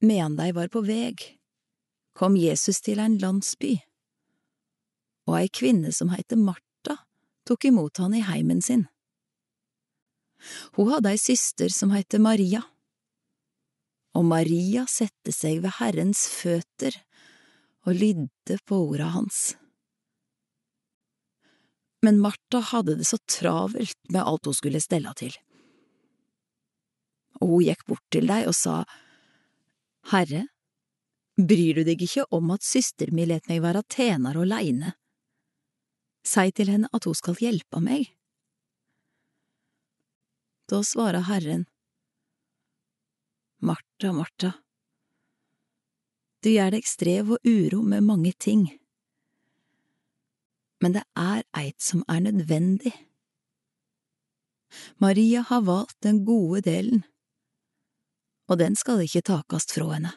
Medan dei var på veg, kom Jesus til ein landsby, og ei kvinne som heite Martha tok imot han i heimen sin. Hun hadde ei syster som heite Maria, og Maria sette seg ved Herrens føtter og lydde på orda hans. Men Martha hadde det så travelt med alt hun skulle stelle til. Og hun gikk bort til dei og sa, Herre, bryr du deg ikke om at søster mi let meg være tjener åleine? Si til henne at hun skal hjelpe meg. Da svarer Herren, Martha, Martha, du gjør deg strev og uro med mange ting, men det er eit som er nødvendig. Maria har valgt den gode delen, og den skal ikke takast fra henne.